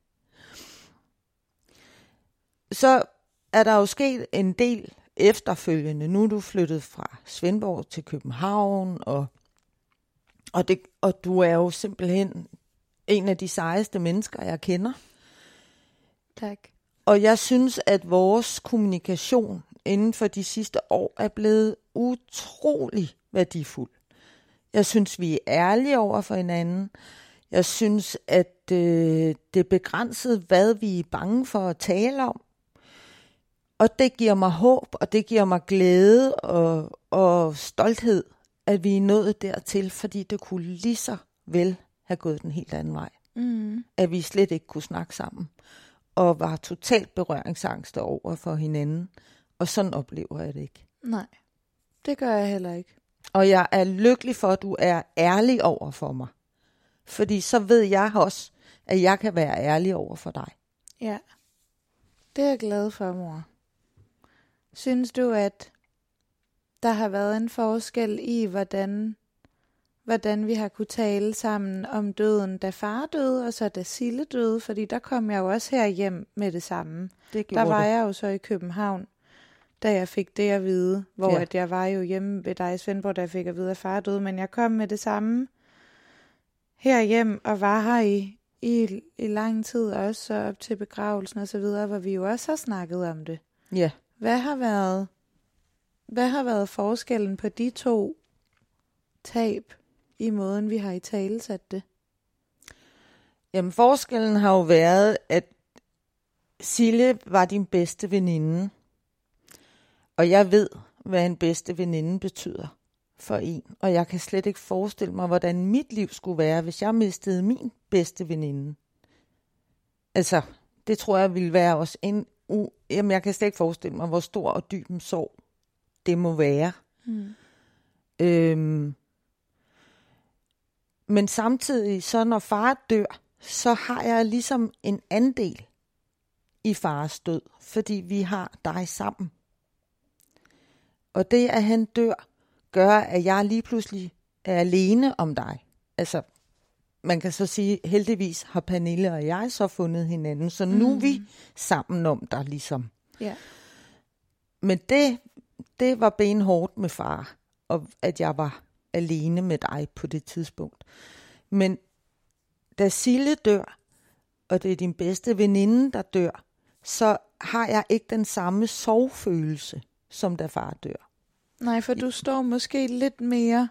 Så er der jo sket en del efterfølgende, nu er du flyttet fra Svendborg til København, og, og, det, og du er jo simpelthen en af de sejeste mennesker, jeg kender. Tak. Og jeg synes, at vores kommunikation inden for de sidste år er blevet utrolig værdifuld. Jeg synes, vi er ærlige over for hinanden. Jeg synes, at øh, det er begrænset, hvad vi er bange for at tale om. Og det giver mig håb, og det giver mig glæde og, og stolthed, at vi er nået dertil, fordi det kunne lige så vel have gået den helt anden vej. Mm. At vi slet ikke kunne snakke sammen, og var totalt berøringsangste over for hinanden. Og sådan oplever jeg det ikke. Nej, det gør jeg heller ikke. Og jeg er lykkelig for, at du er ærlig over for mig. Fordi så ved jeg også, at jeg kan være ærlig over for dig. Ja, det er jeg glad for, mor. Synes du, at der har været en forskel i, hvordan, hvordan vi har kunne tale sammen om døden, da far døde, og så da Sille døde? Fordi der kom jeg jo også her hjem med det samme. Det Der var jeg jo så i København, da jeg fik det at vide, hvor Ja. at jeg var jo hjemme ved dig i Svendborg, da jeg fik at vide, at far døde, men jeg kom med det samme herhjem og var her i, i, i lang tid også, så op til begravelsen og så videre, hvor vi jo også har snakket om det. Ja. Hvad har været, hvad har været forskellen på de to tab i måden, vi har i tale sat det? Jamen forskellen har jo været, at Sille var din bedste veninde. Og jeg ved, hvad en bedste veninde betyder for en. Og jeg kan slet ikke forestille mig, hvordan mit liv skulle være, hvis jeg mistede min bedste veninde. Altså, det tror jeg ville være også en... U- Jamen, jeg kan slet ikke forestille mig, hvor stor og dyb en sorg det må være. Mm. Øhm, men samtidig, så når far dør, så har jeg ligesom en andel i fars død, fordi vi har dig sammen. Og det, at han dør, gør, at jeg lige pludselig er alene om dig. Altså, man kan så sige, heldigvis har Pernille og jeg så fundet hinanden, så nu er vi sammen om dig ligesom. Ja. Men det, det var benhårdt med far, og at jeg var alene med dig på det tidspunkt. Men da Sille dør, og det er din bedste veninde, der dør, så har jeg ikke den samme sorgfølelse, som da far dør. Nej, for du står måske lidt mere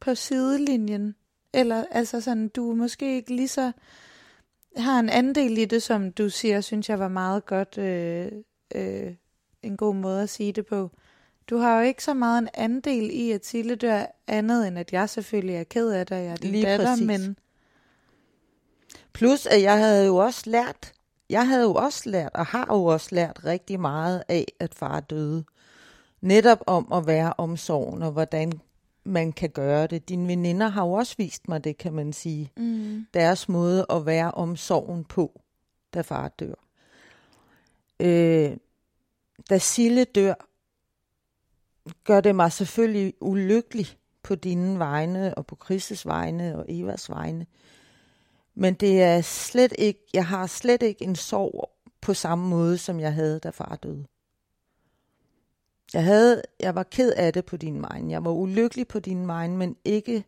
på sidelinjen. Eller altså sådan, du er måske ikke lige så har en andel i det, som du siger, synes jeg var meget godt øh, øh, en god måde at sige det på. Du har jo ikke så meget en andel i, at Sille dør andet, end at jeg selvfølgelig er ked af det, jeg er din Lige datter, præcis. men Plus, at jeg havde jo også lært, jeg havde jo også lært, og har jo også lært rigtig meget af, at far døde. Netop om at være omsorgen, og hvordan man kan gøre det. Dine veninder har jo også vist mig det, kan man sige. mm, Deres måde at være omsorgen på, da far dør. Øh, da Sille dør, gør det mig selvfølgelig ulykkelig på dine vegne, og på Chris' vegne, og Evas vegne. Men det er slet ikke, jeg har slet ikke en sorg på samme måde, som jeg havde, da far døde. Jeg, havde, jeg var ked af det på din vegne. Jeg var ulykkelig på din vegne, men ikke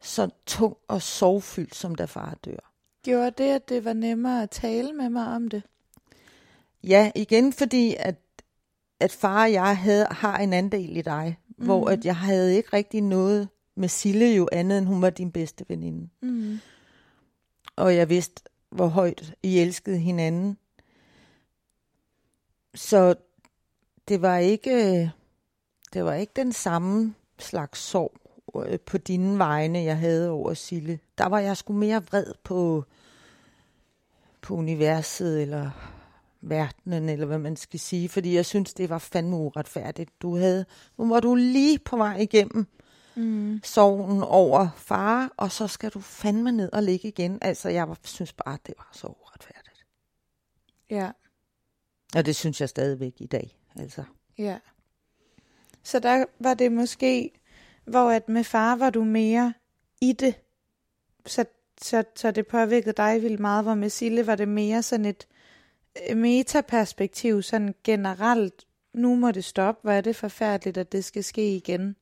så tung og sorgfyldt, som da far dør. gjorde det, at det var nemmere at tale med mig om det? Ja, igen fordi, at, at far og jeg havde, har en andel i dig, mm. hvor at jeg havde ikke rigtig noget med Sille jo andet, end hun var din bedste veninde. Mm. og jeg vidste, hvor højt I elskede hinanden. Så det var ikke, det var ikke den samme slags sorg øh, på dine vegne, jeg havde over Sille. Der var jeg sgu mere vred på, på universet, eller verdenen, eller hvad man skal sige, fordi jeg synes, det var fandme uretfærdigt. Du havde, nu var du lige på vej igennem Mm. sorgen over far, og så skal du fandme ned og ligge igen. Altså, jeg var- synes bare, det var så uretfærdigt. Ja. Og det synes jeg stadigvæk i dag. Altså. Ja. Så der var det måske, hvor at med far var du mere i det, så, så, så det påvirkede dig vildt meget, hvor med Sille var det mere sådan et metaperspektiv, sådan generelt nu må det stoppe, hvor er det forfærdeligt, at det skal ske igen,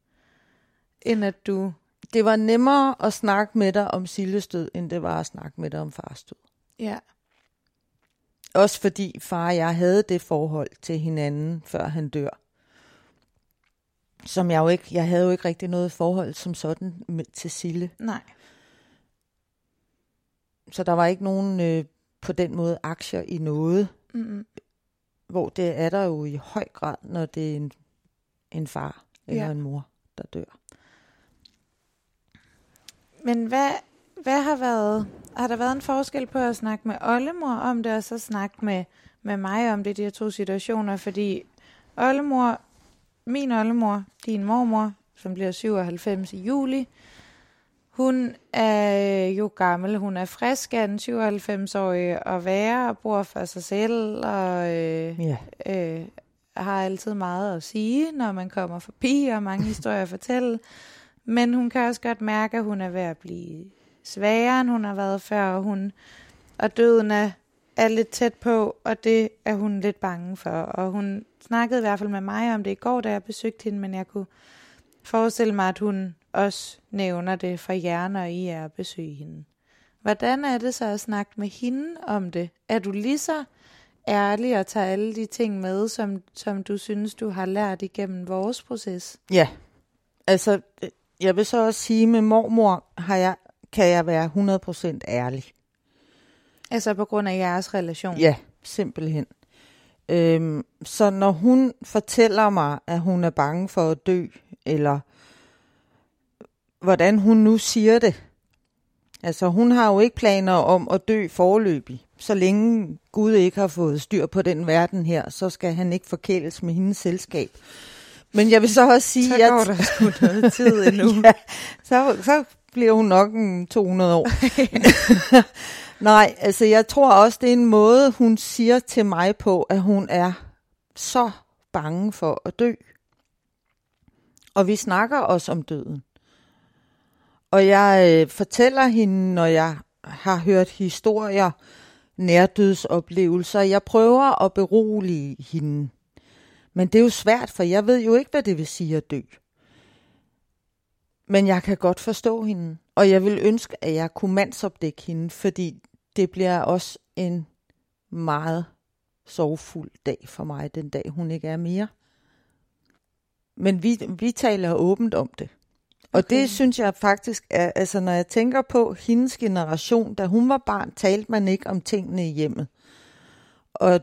end at du... Det var nemmere at snakke med dig om Silles død, end det var at snakke med dig om fars død. Ja, Også fordi far og jeg havde det forhold til hinanden, før han dør. Som jeg jo ikke, jeg havde jo ikke rigtig noget forhold som sådan til Sille. nej. Så der var ikke nogen øh, på den måde aktier i noget, Mm-mm. hvor det er der jo i høj grad, når det er en, en far eller Ja. en mor, der dør. Men hvad, hvad har været... Har der været en forskel på at snakke med oldemor om det, og så snakke med, med mig om det, de her to situationer? Fordi oldemor, min oldemor, din mormor, som bliver 97 i juli, hun er jo gammel. Hun er frisk af en 97-årig og være og bor for sig selv og øh, Ja. øh, har altid meget at sige, når man kommer forbi, og mange historier at fortælle. Men hun kan også godt mærke, at hun er ved at blive svagere, end hun har været før, og, hun, og døden er, er lidt tæt på, og det er hun lidt bange for. Og hun snakkede i hvert fald med mig om det i går, da jeg besøgte hende, men jeg kunne forestille mig, at hun også nævner det for jer, når I er at besøge hende. Hvordan er det så at snakke med hende om det? Er du lige så ærlig og tager alle de ting med, som, som du synes, du har lært igennem vores proces? Ja, altså jeg vil så også sige, med mormor har jeg, kan jeg være 100% ærlig. Altså på grund af jeres relation? Ja, simpelthen. Øhm, så når hun fortæller mig, at hun er bange for at dø, eller hvordan hun nu siger det. Altså hun har jo ikke planer om at dø forløbig. Så længe Gud ikke har fået styr på den verden her, så skal han ikke forkæles med hendes selskab. Men jeg vil så også sige, Så at går der sgu noget tid endnu. ja, så, så bliver hun nok en 200 år. Nej, altså jeg tror også, det er en måde, hun siger til mig på, at hun er så bange for at dø. Og vi snakker også om døden. Og jeg øh, fortæller hende, når jeg har hørt historier, nærdødsoplevelser. Jeg prøver at berolige hende. Men det er jo svært, for jeg ved jo ikke, hvad det vil sige at dø. Men jeg kan godt forstå hende, og jeg vil ønske, at jeg kunne mandsopdække hende, fordi det bliver også en meget sorgfuld dag for mig, den dag hun ikke er mere. Men vi, vi taler åbent om det. Og det synes jeg faktisk er, altså når jeg tænker på hendes generation, da hun var barn, talte man ikke om tingene i hjemmet. Og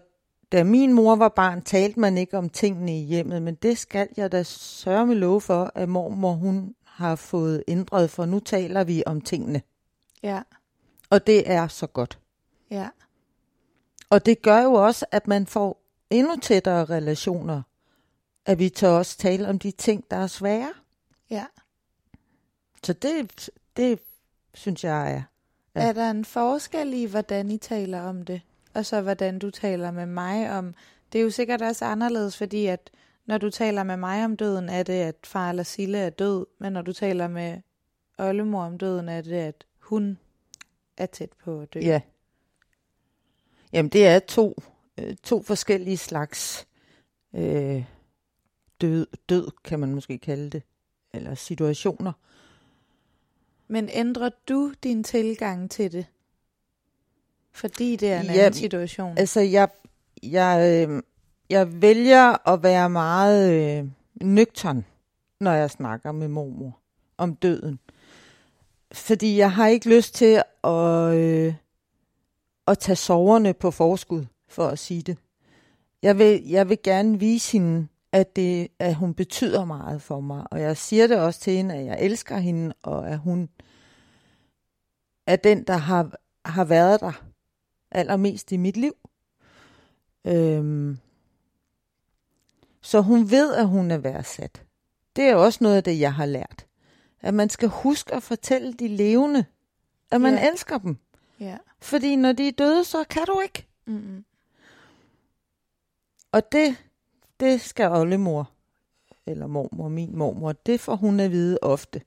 da min mor var barn, talte man ikke om tingene i hjemmet, men det skal jeg da sørge med love for, at mormor hun har fået ændret, for nu taler vi om tingene. Ja, Og det er så godt. ja, Og det gør jo også, at man får endnu tættere relationer. At vi tør også tale om de ting, der er svære. Så det, det synes jeg er. Ja. Er der en forskel i, hvordan I taler om det? Og så hvordan du taler med mig om... Det er jo sikkert også anderledes, fordi at når du taler med mig om døden, er det, at far eller Sille er død. Men når du taler med oldemor om døden, er det, at hun er tæt på at dø. Ja. Jamen, det er to, øh, to forskellige slags øh, død, død, kan man måske kalde det. Eller situationer. Men ændrer du din tilgang til det? Fordi det er en Ja, anden situation. Altså, jeg, jeg, øh, jeg vælger at være meget øh, nøgtern, når jeg snakker med mormor om døden. Fordi jeg har ikke lyst til at, øh, at tage soverne på forskud, for at sige det. Jeg vil, jeg vil gerne vise hende, at, det, at hun betyder meget for mig. Og jeg siger det også til hende, at jeg elsker hende, og at hun er den, der har, har været der allermest i mit liv. Øhm, så hun ved, at hun er værdsat. Det er også noget af det, jeg har lært. At man skal huske at fortælle de levende, at man Ja. elsker dem. Ja. Fordi når de er døde, så kan du ikke. Mm-mm. Og det, det skal oldemor, eller mormor, min mormor, det får hun at vide ofte.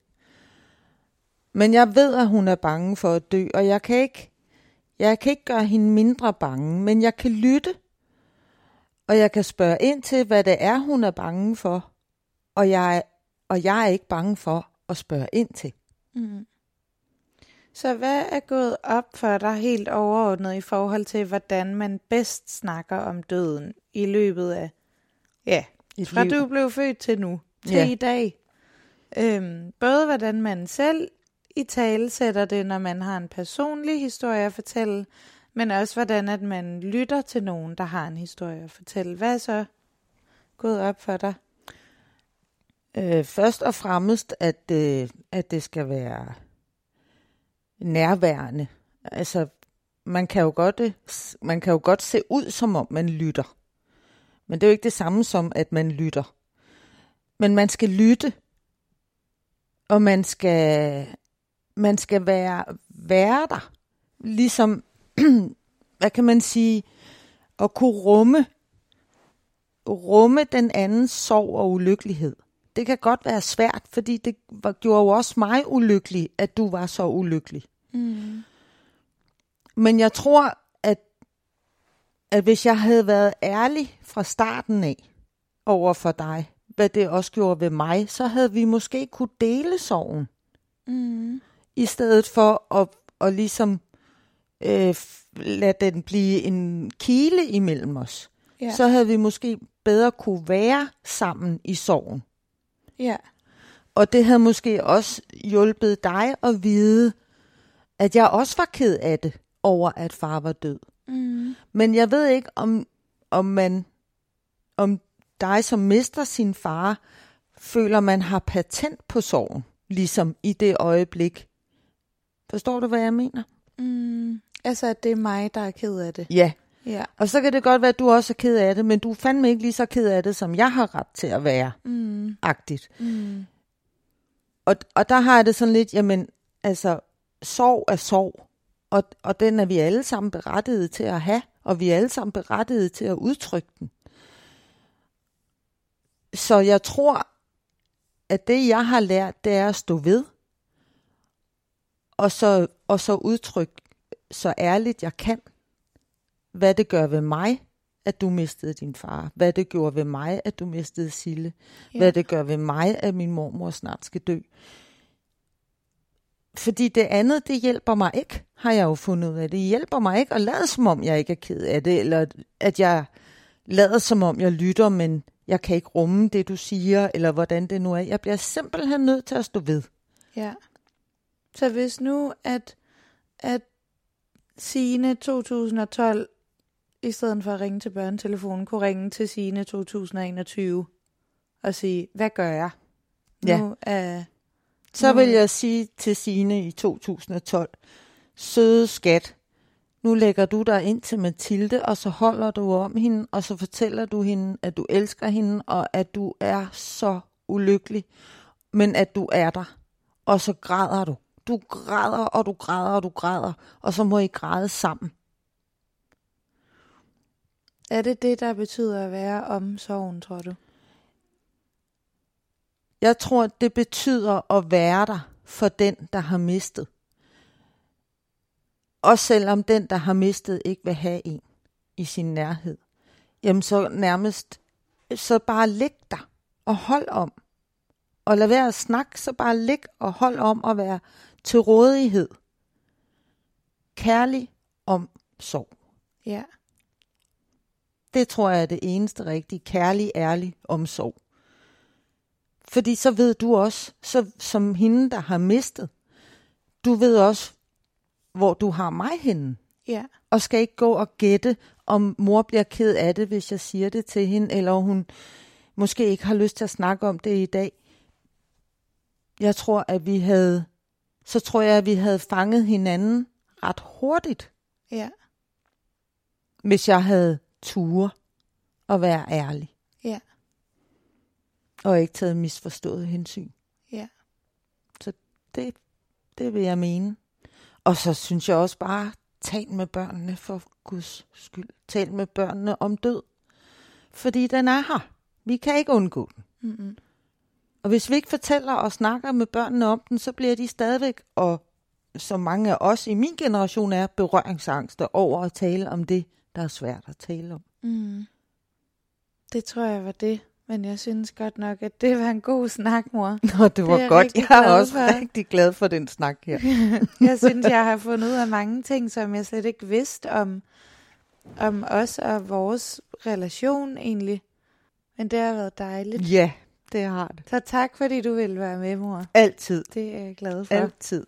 Men jeg ved, at hun er bange for at dø, og jeg kan ikke, jeg kan ikke gøre hende mindre bange, men jeg kan lytte. Og jeg kan spørge ind til, hvad det er, hun er bange for. Og jeg, og jeg er ikke bange for at spørge ind til. Mm. Så hvad er gået op for dig helt overordnet i forhold til, hvordan man bedst snakker om døden i løbet af, ja, Et fra liv. du blev født til nu, til Ja. i dag? Øhm, både hvordan man selv i tale sætter det, når man har en personlig historie at fortælle, men også hvordan at man lytter til nogen, der har en historie at fortælle. Hvad er så gået op for dig? Øh, først og fremmest, at, øh, at det skal være nærværende. Altså, man kan, jo godt, øh, man kan jo godt se ud, som om man lytter. Men det er jo ikke det samme som, at man lytter. Men man skal lytte. Og man skal, man skal være, være der. Ligesom, hvad kan man sige, at kunne rumme, rumme den andens sorg og ulykkelighed det kan godt være svært, fordi det var, gjorde jo også mig ulykkelig, at du var så ulykkelig. Mm. Men jeg tror, at, hvis jeg havde været ærlig fra starten af over for dig, hvad det også gjorde ved mig, så havde vi måske kunne dele sorgen, Mm. i stedet for at, at ligesom øh, lade den blive en kile imellem os. Ja. Så havde vi måske bedre kunne være sammen i sorgen. ja. Og det havde måske også hjulpet dig at vide, at jeg også var ked af det over, at far var død. Mm. Men jeg ved ikke, om, om man, om dig, som mister sin far, føler, man har patent på sorgen, ligesom i det øjeblik. Forstår du, hvad jeg mener? Mm. Altså, at det er mig, der er ked af det. Ja. Ja. Og så kan det godt være, at du også er ked af det, men du er fandme ikke lige så ked af det, som jeg har ret til at være. Mm. Agtigt. Mm. Og, og der har jeg det sådan lidt, jamen, altså, sorg er sorg. Og, og den er vi alle sammen berettiget til at have, og vi er alle sammen berettiget til at udtrykke den. Så jeg tror, at det, jeg har lært, det er at stå ved, og så, og så udtrykke så ærligt jeg kan, hvad det gør ved mig, at du mistede din far. Hvad det gjorde ved mig, at du mistede Sille. Ja. Hvad det gør ved mig, at min mormor snart skal dø. Fordi det andet, det hjælper mig ikke, har jeg jo fundet ud af. Det hjælper mig ikke at lade som om, jeg ikke er ked af det, eller at jeg lader som om, jeg lytter, men jeg kan ikke rumme det, du siger, eller hvordan det nu er. Jeg bliver simpelthen nødt til at stå ved. Ja. Så hvis nu, at, at Signe 2012, i stedet for at ringe til børnetelefonen, kunne ringe til Signe 2021 og sige, hvad gør jeg? Ja. Nu er, Så Nå. vil jeg sige til Sine i 2012, søde skat, nu lægger du dig ind til Mathilde, og så holder du om hende, og så fortæller du hende, at du elsker hende, og at du er så ulykkelig, men at du er der. Og så græder du. Du græder, og du græder, og du græder, og så må I græde sammen. er det det, der betyder at være om sorgen, tror du? Jeg tror, det betyder at være der for den, der har mistet. Også selvom den, der har mistet, ikke vil have en i sin nærhed. Jamen så nærmest, så bare lig der og hold om. Og lad være at snakke, så bare lig og hold om at være til rådighed. Kærlig om sorg. Ja. Det tror jeg er det eneste rigtige. Kærlig, ærlig omsorg. Fordi så ved du også, så, som hende, der har mistet, du ved også, hvor du har mig henne. Ja. Og skal ikke gå og gætte, om mor bliver ked af det, hvis jeg siger det til hende, eller hun måske ikke har lyst til at snakke om det i dag. Jeg tror, at vi havde, så tror jeg, at vi havde fanget hinanden ret hurtigt, Ja. hvis jeg havde ture og være ærlig. Og ikke taget misforstået hensyn. Ja. Så det, det vil jeg mene. Og så synes jeg også bare, tal med børnene for Guds skyld. Tal med børnene om død. Fordi den er her. Vi kan ikke undgå den. Mm-mm. Og hvis vi ikke fortæller og snakker med børnene om den, så bliver de stadigvæk, og som mange af os i min generation er, berøringsangste over at tale om det, der er svært at tale om. Mm. Det tror jeg var det. Men jeg synes godt nok, at det var en god snak, mor. Nå, det var er jeg godt. Jeg er også for. rigtig glad for den snak her. jeg synes, jeg har fundet ud af mange ting, som jeg slet ikke vidste om, om os og vores relation egentlig. Men det har været dejligt. Ja, det har det. Så tak, fordi du ville være med, mor. Altid. Det er jeg glad for. Altid.